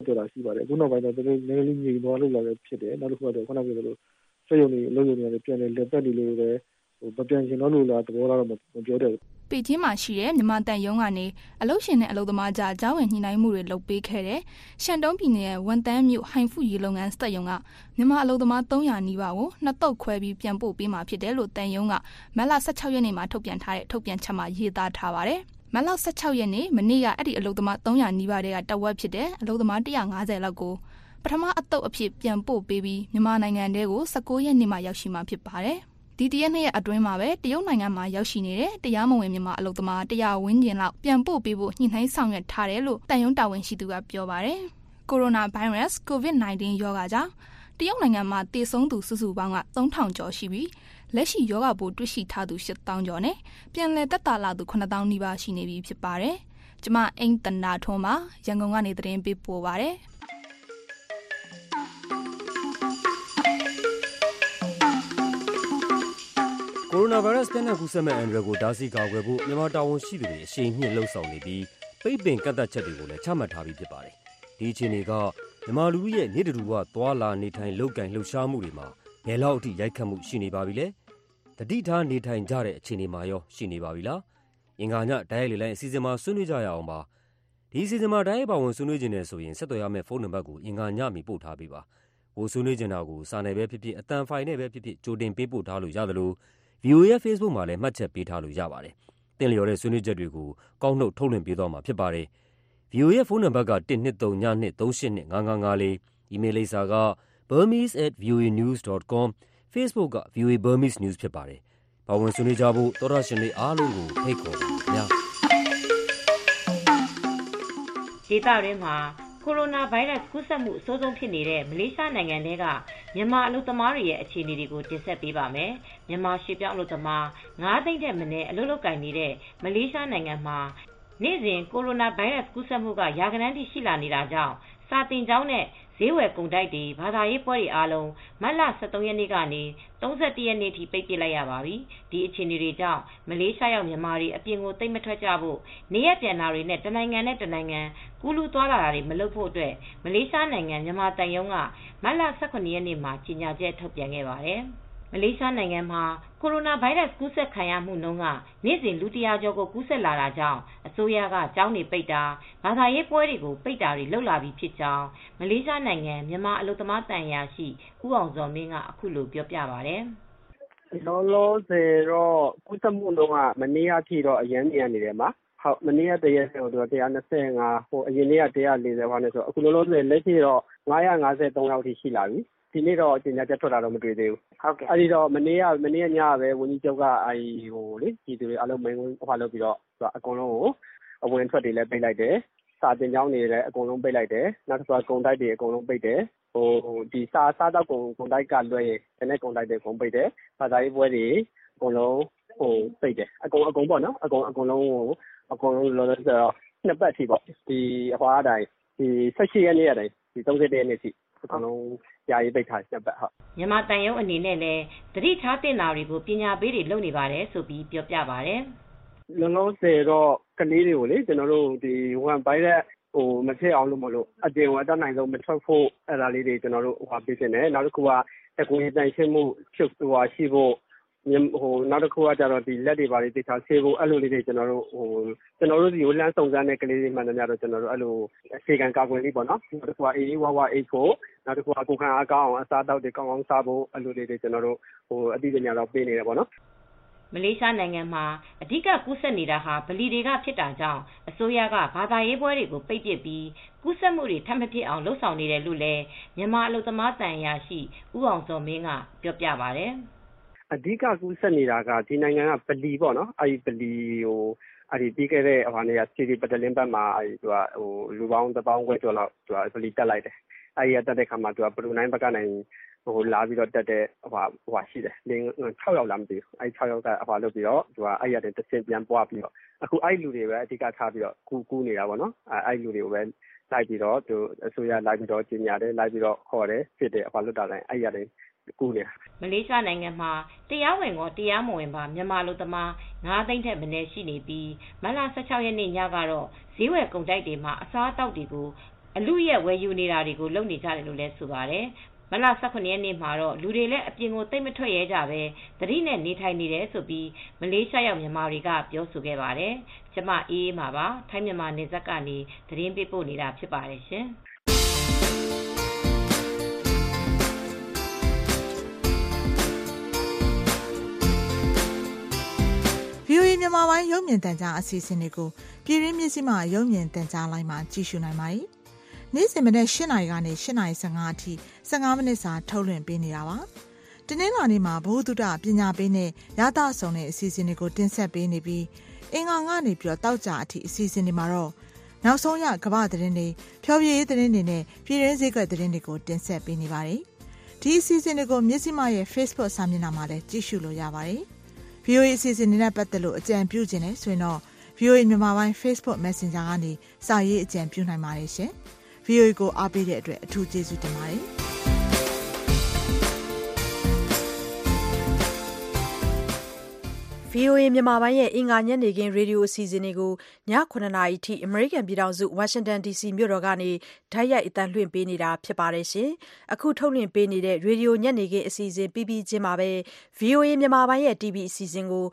တော်တာရှိပါတယ်အခုနောက်ပိုင်းတော့တော်တော်နည်းနည်းလေးငြိမ်သွားလို့လာလည်းဖြစ်တယ်နောက်တစ်ခုကတော့ခုနကပြောသလို စက်ရုံတွေအလုပ်ရုံတွေလည်းပြန်လဲလက်ပတ်နေလို့လည်းဟိုမပြန်ချင်တော့လို့လားသဘောလားတော့မပြောတယ်ပေကျင်းမှာရှိတဲ့မြန်မာတန်ယုံကနေအလုရှင်နဲ့အလုသမားကြားကြားဝင်ညှိနှိုင်းမှုတွေလုပ်ပေးခဲ့တဲ့ရှန်တုံးပြည်နယ်ရဲ့ဝန်တန်းမြို့ဟိုင်ဖူရေလုပ်ငန်းစက်ယုံကမြန်မာအလုသမား300နီးပါးကိုနှစ်တုပ်ခွဲပြီးပြန်ပို့ပေးမှာဖြစ်တယ်လို့တန်ယုံကမတ်လ16ရက်နေ့မှာထုတ်ပြန်ထားတဲ့ထုတ်ပြန်ချက်မှာရေးသားထားပါတယ်။မတ်လ16ရက်နေ့မနေ့ကအဲ့ဒီအလုသမား300နီးပါးတွေကတဝက်ဖြစ်တဲ့အလုသမား150လောက်ကို ပထမအတုပ်အဖြစ်ပြန်ပို့ပေးပြီးမြန်မာနိုင်ငံတဲကို19ရက်နေ့မှရောက်ရှိမှာဖြစ်ပါတယ်။ဒီတရက်နှစ်ရက်အတွင်းမှာပဲတရုတ်နိုင်ငံမှာရောက်ရှိနေတဲ့တရားမဝင်မြန်မာအလုပ်သမားတရားဝန်းကျင်လောက်ပြန်ပို့ပေးဖို့ညှိနှိုင်းဆောင်ရွက်ထားတယ်လို့တန်ယုံတာဝန်ရှိသူကပြောပါတယ်။ကိုရိုနာဗိုင်းရပ်စ် COVID-19 ရောဂါကြောင့်တရုတ်နိုင်ငံမှာတည်ဆုံးသူစုစုပေါင်းက3000ကျော်ရှိပြီးလက်ရှိယောဂပိုးတွေ့ရှိထားသူ8000ကျော်နဲ့ပြန်လည်သက်သာလာသူ9000နီးပါးရှိနေပြီဖြစ်ပါတယ်။ကျမအိမ်တနာထွန်းမှာရန်ကုန်ကနေသတင်းပေးပို့ပါရစေ။ ရိုနာဗိုင်းရပ်စ်ပြန့်နှံ့ကူးစက်မဲ့အန္တရာယ်ကို တားဆီးကာကွယ်ဖို့ မြန်မာတာဝန်ရှိသူတွေ အရှိန်မြှင့်လှုံ့ဆော်နေပြီး ပိတ်ပင်ကန့်သတ်ချက်တွေကိုလည်း ချမှတ်ထားပြီးဖြစ်ပါတယ်။ဒီအခြေအနေက မြန်မာလူထုရဲ့ နေ့တဓူဝ သွာလာနေထိုင် လုပ်ကိုင်လှုပ်ရှားမှုတွေမှာ ဘယ်လောက်အထိ ရိုက်ခတ်မှုရှိနေပါပြီလဲ။တတိထားနေထိုင်ကြတဲ့ အခြေအနေမှာရော ရှိနေပါပြီလား။အင်္ဂါညဒိုင်းလေလိုင်းအစီအစဉ်မှာ ဆွေးနွေးကြရအောင်ပါ။ဒီအစီအစဉ်မှာဒိုင်းရဲ့ပါဝင်ဆွေးနွေးခြင်းနဲ့ဆိုရင် ဆက်သွယ်ရမယ့် ဖုန်းနံပါတ်ကို အင်္ဂါညမီ ပို့ထားပေးပါ။ကိုဆွေးနွေးကြတာကို စာနယ်ပဲဖြစ်ဖြစ်အတန်ဖိုင်နဲ့ပဲဖြစ်ဖြစ် ကြိုတင်ပေးပို့ထားလို့ရတယ်လို့ VOA ရဲ့ Facebook မှာလည်း မှတ်ချက်ပေးထားလို့ရပါတယ်။တင်လျော်တဲ့ ဆွေးနွေးချက်တွေကို ကောက်နှုတ် ထုတ်လွှင့်ပေးသွားမှာဖြစ်ပါတယ်။ VOA ရဲ့ ဖုန်းနံပါတ်က12392355554အီးမေးလ်လိပ်စာက burmese@voanews.com Facebook က VOA Burmese News ဖြစ်ပါတယ်။ပါဝင်ဆွေးနွေးကြဖို့ သောရရှင်တွေအားလုံးကို ဖိတ်ခေါ်ပါခင်ဗျာ။ဒေသတွင်းမှာ ကိုရိုနာဗိုင်းရပ်စ် ကူးစက်မှု အဆိုးဆုံးဖြစ်နေတဲ့ မလေးရှားနိုင်ငံထဲက မြန်မာအလုပ်သမားတွေရဲ့ အခြေအနေတွေကို တင်ဆက်ပေးပါမယ်။မြန်မာရွှေ့ပြောင်းအလုပ်သမား9သိန်းထက်မနည်း အလုပ်လုပ်ကိုင်နေတဲ့ မလေးရှားနိုင်ငံမှာ နေ့စဉ် ကိုရိုနာဗိုင်းရပ်စ် ကူးစက်မှုက ရာဂဏန်းထိ ရှိလာနေတာကြောင့် စာသင်ကျောင်းနဲ့ ဈေးဝယ်ကုန်တိုက်တွေ ဘာသာရေးပွဲတွေအားလုံး မတ်လ23ရက်နေ့ကနေ31ရက်နေ့ထိ ပိတ်ပစ်လိုက်ရပါပြီ။ဒီအခြေအနေတွေကြောင့် မလေးရှားရောက် မြန်မာတွေ အပြင်ကို သိမ့်မထွက်ကြဖို့ နေရပြန်တာတွေနဲ့ တနိုင်ငံနဲ့ တနိုင်ငံ ကူးလူးသွားလာတာတွေ မလုပ်ဖို့အတွက် မလေးရှားနိုင်ငံ မြန်မာတန်ယုံကမတ်လ18ရက်နေ့မှာ ကြေညာချက် ထုတ်ပြန်ခဲ့ပါတယ်။ မလေးရှားနိုင်ငံမှာ ကိုရိုနာဗိုင်းရပ်စ် ကူးစက်ခံရမှုနှုန်းက နေ့စဉ် လူ ၁၀၀ ကျော်ကို ကူးစက်လာတာကြောင့် အစိုးရက ကျောင်းတွေပိတ်တာ ဘာသာရေးပွဲတွေကို ပိတ်တာတွေ လုပ်လာပြီဖြစ်ကြောင်း မလေးရှားနိုင်ငံ မြန်မာအလုပ်သမားသံအရာရှိ ဦးအောင်ဇော်မင်းက အခုလိုပြောပြပါတယ်။"လောလောဆယ်တော့ ကူးစက်မှုနှုန်းက မနေ့ကအထိတော့ အရမ်းမြန်နေတယ်။မနေ့က တရက်တည်းကို ၁၂၅ အရင်နေ့က ၁၄၀ဆိုတော့အခုလောလောဆယ် လက်ရှိတော့ ၅၅၃ ယောက်ထိ ရှိလာပြီ။ ဒီနေ့တော့ ကြေညာချက်ထွက်တာတော့ မတွေ့သေးဘူး။အဲဒီတော့ မနေ့ကညကပဲ ဝန်ကြီးချုပ်က ပြည်သူတွေအားလုံး မိန့်ခွန်းပြောပြီးတော့ အကုန်လုံးကို အဝင်အထွက်တွေလည်း ပိတ်လိုက်တယ်။စာသင်ကျောင်းတွေလည်း အကုန်လုံးပိတ်လိုက်တယ်။နောက်တခုက ကုန်တိုက်တွေ အကုန်လုံးပိတ်တယ်။စားသောက်ကုန်တိုက်ကလွဲရင် ကျန်တဲ့ကုန်တိုက်တွေ အကုန်ပိတ်တယ်။ဘာသာရေးပွဲတွေ အကုန်လုံးပိတ်တယ်။အကုန်ပေါ့နော်အကုန်လုံးကို လောလောဆယ်တော့နှစ်ပတ်ထိပေါ့။၁၈ ရက်နေ့ကနေ ၃၁ ရက်နေ့ထိ အကုန်လုံး ယာယီပိတ်ထားတယ်နှစ်ပတ်။"မြန်မာသံရုံးအနေနဲ့လည်း သတိထားသင့်တာတွေကို ပညာပေးတွေ လုပ်နေပါတယ်ဆိုပြီးပြောပြပါတယ်။"လောလောဆယ်တော့ ကလေးတွေကိုဝမ်ဗိုင်းရပ်စ် မဖြစ်အောင်လို့ အပြင်ကို အတတ်နိုင်ဆုံး မထွက်ဖို့ပေးချင်တယ်။နောက်တခုက တကိုယ်ရေသန့်ရှင်းဖို့ရှိဖို့ နောက်တခုကလက်တွေ သေချာဆေးဖို့ ကျနော်တို့ဆီကို လှမ်းစုံစမ်းတဲ့ ကလေးတွေ မှန်သမျှတော့အခြေခံကာကွယ်နည်းပေါ့နော်။နောက်တခုက အေးအေးဝါးဝါးအိပ်ဖို့ နောက်တခုက ကိုယ်ခံအားကောင်းအောင် အစားအသောက်တွေ ကောင်းကောင်းစားဖို့အသိပညာပေးနေတယ်ပေါ့နော်။"မလေးရှားနိုင်ငံမှာ အဓိက ကူးစက်နေတာဟာ ဗလီတွေက ဖြစ်တာကြောင့် အစိုးရက ဘာသာရေးပွဲတွေကို ပိတ်ပစ်ပြီး ကူးစက်မှုတွေ ထပ်မဖြစ်အောင် လုပ်ဆောင်နေတယ်လို့လည်း မြန်မာအလုပ်သမားသံအရာရှိ ဦးအောင်ဇော်မင်းက ပြောပြပါတယ်။" အဓိက ကူးစက်နေတာက ဒီနိုင်ငံက ဗလီပေါ့နော်။ဗလီကို ပြီးခဲ့တဲ့စီတီပတလင်းဘက်မှာ လူပေါင်းတသောင်းခွဲကျော်လောက် ဗလီတက်လိုက်တယ်။ဘရူနိုင်းဘက်ကနေ လာပြီးတက်တဲ့ ၆ ယောက်လားမသိဘူး။၆ယောက်က အဲဒီကနေတဆင့် ပြန်ပွားပြီးအခု အဲဒီလူတွေကိုပဲ အဓိကထားကူးနေတာပေါ့နော်။အဲဒီလူတွေကိုပဲအစိုးရလိုက်ပြီးကြေညာတယ်ခေါ်တယ် စစ်တယ်အဲဒီကနေ ကူးနေတာ။"မလေးရှားနိုင်ငံမှာ တရားဝင်ကော တရားမဝင်ပါ မြန်မာအလုပ်သမား ၅ သိန်းထက်မနည်း ရှိနေပြီး မတ်လ ၁၆ ရက်နေ့ညကတော့ ဈေးဝယ်ကုန်တိုက်တွေမှာ အစားအသောက်တွေကို အလုအယက် ဝယ်ယူနေတာတွေကို လုပ်နေကြတယ်လို့လည်း ဆိုပါတယ်။မတ်လ18ရက်နေ့မှာတော့ လူတွေလည်း အပြင်ကို သိမ့်မထွက်ရဲကြပဲသတိနဲ့ နေထိုင်နေတယ်ဆိုပြီးမလေးရှားရောက် မြန်မာတွေက ပြောဆိုခဲ့ပါတယ်။ကျမအေးအေးမှာပါထိုင်းမြန်မာနယ်စပ်ကနေ သတင်းပေးပို့နေတာဖြစ်ပါတယ်ရှင်။ မြန်မာပိုင်းရုပ်မြင်သံကြားအစီအစဉ်တွေကိုပြည်ရင်းမြင့်စီမှာရုပ်မြင်သံကြားလိုင်းမှာကြည့်ရှုနိုင်ပါတယ်။နေ့စဉ်မနေ့၈နာရီကနေ၈နာရီ15အထိ15မိနစ်စာထုတ်လွှင့်ပေးနေတာပါ။တနင်္လာနေ့မှာဘ ഹു တုဒပညာပေးနဲ့ရသဆောင်တဲ့အစီအစဉ်တွေကိုတင်ဆက်ပေးနေပြီးအင်္ဂါကနေပြီးတော့တောက်ကြအထိအစီအစဉ်တွေမှာတော့နောက်ဆုံးရကမ္ဘာသတင်းတွေဖြောပြရေးသတင်းတွေနဲ့ပြည်ရင်းစည်းကွက်သတင်းတွေကိုတင်ဆက်ပေးနေပါတယ်။ဒီအစီအစဉ်တွေကိုမြစ်စီမရဲ့ Facebook စာမျက်နှာမှာလည်းကြည့်ရှုလို့ရပါတယ်။ VOA အစီအစဉ်တွေနဲ့ပတ်သက်လို့အကြံပြုခြင်းနဲ့ဆိုရင်တော့ VOA မြန်မာပိုင်း Facebook Messenger ကနေစာရေးအကြံပြုနိုင်ပါတယ်ရှင်။ VOA ကိုအားပေးတဲ့အတွက်အထူးကျေးဇူးတင်ပါတယ်။ VOA မြန်မာပိုင်းရဲ့အင်္ဂါညနေခင်းရေဒီယိုအစီအစဉ်တွေကိုည9:00နာရီအထိအမေရိကန်ပြည်ထောင်စုဝါရှင်တန် DC မြို့တော်ကနေတိုက်ရိုက်အသံလွှင့်ပေးနေတာဖြစ်ပါတယ်ရှင်။အခုထုတ်လွှင့်ပေးနေတဲ့ရေဒီယိုညနေခင်းအစီအစဉ်ပြီးပြီးချင်းမှာပဲ VOA မြန်မာပိုင်းရဲ့ TV အစီအစဉ်ကိုည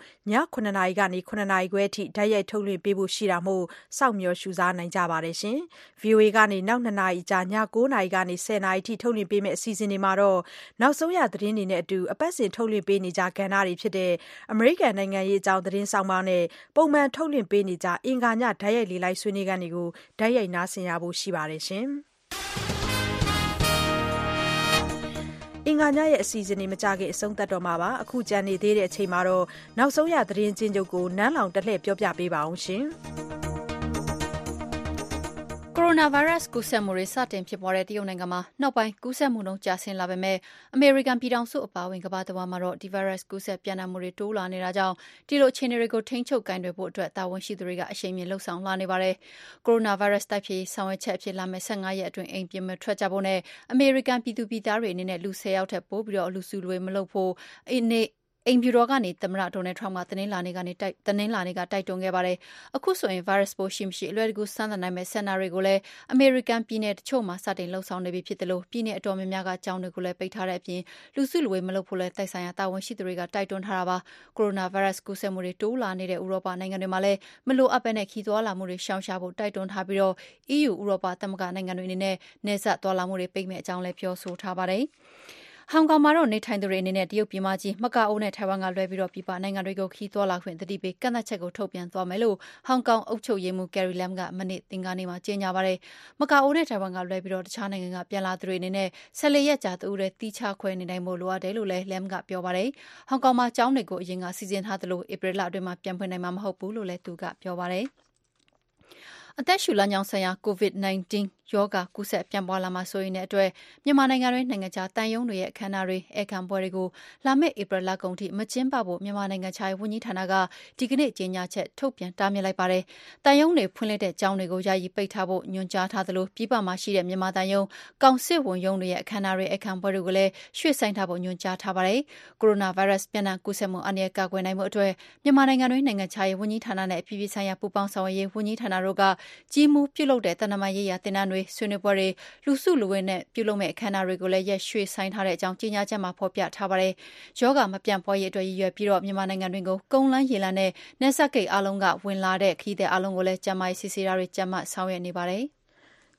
9:00နာရီကနေ9:00နာရီခွဲအထိတိုက်ရိုက်ထုတ်လွှင့်ပေးဖို့ရှိတာမို့စောင့်မျှော်ရှုစားနိုင်ကြပါတယ်ရှင်။ VOA ကနေနောက်2နာရီကြာည9:00နာရီကနေ10:00နာရီအထိထုတ်လွှင့်ပေးမယ့်အစီအစဉ်တွေမှာတော့နောက်ဆုံးရသတင်းတွေနဲ့အတူအပတ်စဉ်ထုတ်လွှင့်ပေးနေကြကဏ္ဍတွေဖြစ်တဲ့အမေရိကန်နိုင်ငံရေးအကြောင်း သတင်းဆောင်ပါနဲ့ ပုံမှန်ထုတ်လွှင့်ပေးနေကြအင်္ဂါညဓာတ်ရိုက်လေလိုက်ဆွေးနွေးခန်းတွေကိုဓာတ်ရိုက်နားဆင်ရဖို့ ရှိပါတယ်ရှင်။အင်္ဂါညရဲ့ အစီအစဉ်တွေ မကြခင် အဆုံးသတ်တော့မှာပါ အခုကြံနေသေးတဲ့အချိန်မှာတော့ နောက်ဆုံးရ သတင်းချင်းချုပ်ကို နန်းလောင်တလှည့်ပြောပြပေးပါအောင် ရှင်။ကိုရိုနာဗိုင်းရပ်စ်ကူးစက်မှုတွေစတင်ဖြစ်ပွားတဲ့တရုတ်နိုင်ငံမှာနောက်ပိုင်းကူးစက်မှုနှုန်းကျဆင်းလာပေမဲ့အမေရိကန်ပြည်ထောင်စုအပါအဝင်ကမ္ဘာတဝန်းမှာတော့ဒီဗိုင်းရပ်စ်ကူးစက်ပျံ့နှံ့မှုတွေတိုးလာနေတာကြောင့်ဒီလိုအခြေအနေတွေကိုထိန်းချုပ်ကိုင်တွယ်ဖို့အတွက်တာဝန်ရှိသူတွေကအရှိန်မြင့်လှုံ့ဆော်လာနေပါတယ်။ကိုရိုနာဗိုင်းရပ်စ်တိုက်ဖျက်ရေးဆောင်ရွက်ချက်အဖြစ်လာမယ့်၁၅ရက်အတွင်းအိမ်ပြင်မထွက်ကြဖို့နဲ့အမေရိကန်ပြည်သူပြည်သားတွေအနေနဲ့လူ၁၀ယောက်ထက်ပိုပြီးလူစုလူဝေးမလုပ်ဖို့အိ မ်ဖြူတော်ကနေသမ္မတ Donald Trump ကတနင်္လာနေ့ကတိုက်တွန်းခဲ့ပါတယ်။အခုဆိုရင်ဗိုင်းရပ်စ်ပိုးရှိမရှိအလွယ်တကူစမ်းသပ်နိုင်မယ့်စင်တာတွေကိုလည်းအမေရိကန်ပြည်နယ်တချို့မှာစတင်လုပ်ဆောင်နေပြီဖြစ်သလိုပြည်နယ်အတော်များများကကျောင်းတွေကိုလည်းပိတ်ထားတဲ့အပြင်လူစုလူဝေးမလုပ်ဖို့လည်းသက်ဆိုင်ရာတာဝန်ရှိသူတွေကတိုက်တွန်းထားတာပါ။ကိုရိုနာဗိုင်းရပ်စ်ကူးစက်မှုတွေတိုးလာနေတဲ့ဥရောပနိုင်ငံတွေမှာလည်းမလိုအပ်ဘဲခရီးသွားလာမှုတွေရှောင်ရှားဖို့တိုက်တွန်းထားပြီး EU ဥရောပသမဂ္ဂနိုင်ငံတွေအနေနဲ့နယ်စပ်သွားလာမှုတွေပိတ်မယ့်အကြောင်းလည်းပြောဆိုထားပါတယ်။ ဟောင်ကောင်မှာတော့နေထိုင်သူတွေအနေနဲ့တရုတ်ပြည်မကြီး၊မကာအိုနဲ့ထိုင်ဝမ်ကလွဲပြီးပြည်ပနိုင်ငံတွေကိုခရီးသွားလာခွင့်သတိပေးကန့်သတ်ချက်ကိုထုတ်ပြန်သွားမယ်လို့ဟောင်ကောင်အုပ်ချုပ်ရေးမှူး Carrie Lam ကမနေ့အင်္ဂါနေ့မှာကြေညာပါတယ်။မကာအိုနဲ့ထိုင်ဝမ်ကလွဲပြီးတခြားနိုင်ငံကပြန်လာသူတွေအနေနဲ့၁၄ရက်ကြာတဦးတည်းသီးခြားခွဲနေထိုင်ဖို့လိုအပ်တယ်လို့လည်း Lam ကပြောပါတယ်။ဟောင်ကောင်မှာကျောင်းတွေကိုအရင်ကစီစဉ်ထားသလိုဧပြီလအတွင်းမှာပြန်ဖွင့်နိုင်မှာမဟုတ်ဘူးလို့လည်းသူကပြောပါတယ်။ အသက်ရှူလမ်းကြောင်းဆိုင်ရာ COVID-19 ရောဂါကူးစက်ပြန့်ပွားလာမှာစိုးရိမ်တဲ့အတွက်မြန်မာနိုင်ငံတွင်းနိုင်ငံခြားသံရုံးတွေရဲ့အခမ်းအနားတွေ၊ဧည့်ခံပွဲတွေကိုလာမယ့်ဧပြီလကုန်ထိမကျင်းပဖို့မြန်မာနိုင်ငံခြားရေးဝန်ကြီးဌာနကဒီကနေ့ကြေညာချက်ထုတ်ပြန်တားမြစ်လိုက်ပါတယ်။သံရုံးတွေဖွင့်လှစ်တဲ့ကျောင်းတွေကိုယာယီပိတ်ထားဖို့ညွှန်ကြားထားသလိုပြည်ပမှာရှိတဲ့မြန်မာသံရုံး၊ကောင်စစ်ဝန်ရုံးတွေရဲ့အခမ်းအနားတွေ၊ဧည့်ခံပွဲတွေကိုလည်းရွှေ့ဆိုင်းထားဖို့ညွှန်ကြားထားပါတယ်။ကိုရိုနာဗိုင်းရပ်စ်ပျံ့နှံ့ကူးစက်မှုအန္တရာယ်ကာကွယ်နိုင်ဖို့အတွက်မြန်မာနိုင်ငံတွင်းနိုင်ငံခြားရေးဝန်ကြီးဌာနနဲ့အပြည်ပြည်ဆိုင်ရာပူးပေါင်းဆောင်ရွက်ရေးဝန်ကြီးဌာနတို့ကကြီးမှူးပြုလုပ်တဲ့သံတမန်ရေးရာသင်တန်းတွေ၊ဆွေးနွေးပွဲတွေ၊လူစုလူဝေးနဲ့ပြုလုပ်မယ့်အခမ်းအနားတွေကိုလည်းရက်ရွှေ့ဆိုင်းထားတဲ့အကြောင်းကြေညာချက်မှာဖော်ပြထားပါတယ်။ရောဂါမပြန့်ပွားရေးအတွက်ရည်ရွယ်ပြီးမြန်မာနိုင်ငံတွင်းကိုကုန်းလမ်း၊ရေလမ်းနဲ့နယ်စပ်ဂိတ်အားလုံးကဝင်လာတဲ့ခရီးသည်အားလုံးကိုလည်းကျန်းမာရေးစစ်ဆေးတာတွေကြပ်မတ်ဆောင်ရွက်နေပါတယ်။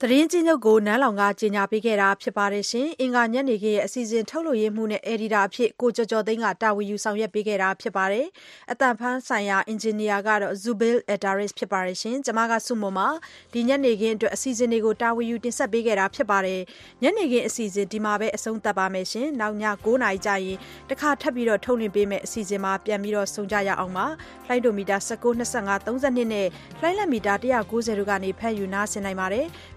သတင်းချင်းချုပ်ကိုနန်းလောင်ကကြေညာပေးခဲ့တာဖြစ်ပါတယ်ရှင်။အင်္ဂါညနေခင်းရဲ့အစီအစဉ်ထုတ်လို့ရေးမှုနဲ့အယ်ဒီတာအဖြစ်ကိုကျော်ကျော်သိန်းကတာဝန်ယူဆောင်ရွက်ပေးခဲ့တာဖြစ်ပါတယ်။အတန်ဖန်းဆိုင်ရာအင်ဂျင်နီယာကတော့ Zubail Adaris ဖြစ်ပါတယ်ရှင်။ကျွန်မကစုမုံပါဒီညနေခင်းအတွက်အစီအစဉ်တွေကိုတာဝန်ယူတင်ဆက်ပေးခဲ့တာဖြစ်ပါတယ်။ညနေခင်းအစီအစဉ်ဒီမှာပဲအဆုံးသတ်ပါမယ်ရှင်။နောက်ည9:00နာရီကျရင်တခါထပ်ပြီးတော့ထုတ်လွှင့်ပေးမယ့်အစီအစဉ်မှာပြန်ပြီးတော့ဆုံကြရအောင်ပါ။လိုင်းဒိုမီတာ19 25 32နဲ့လိုင်းလက်မီတာ190တို့ကနေဖမ်းယူနားဆင်နိုင်ပါတယ်။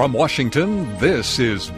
From Washington, this is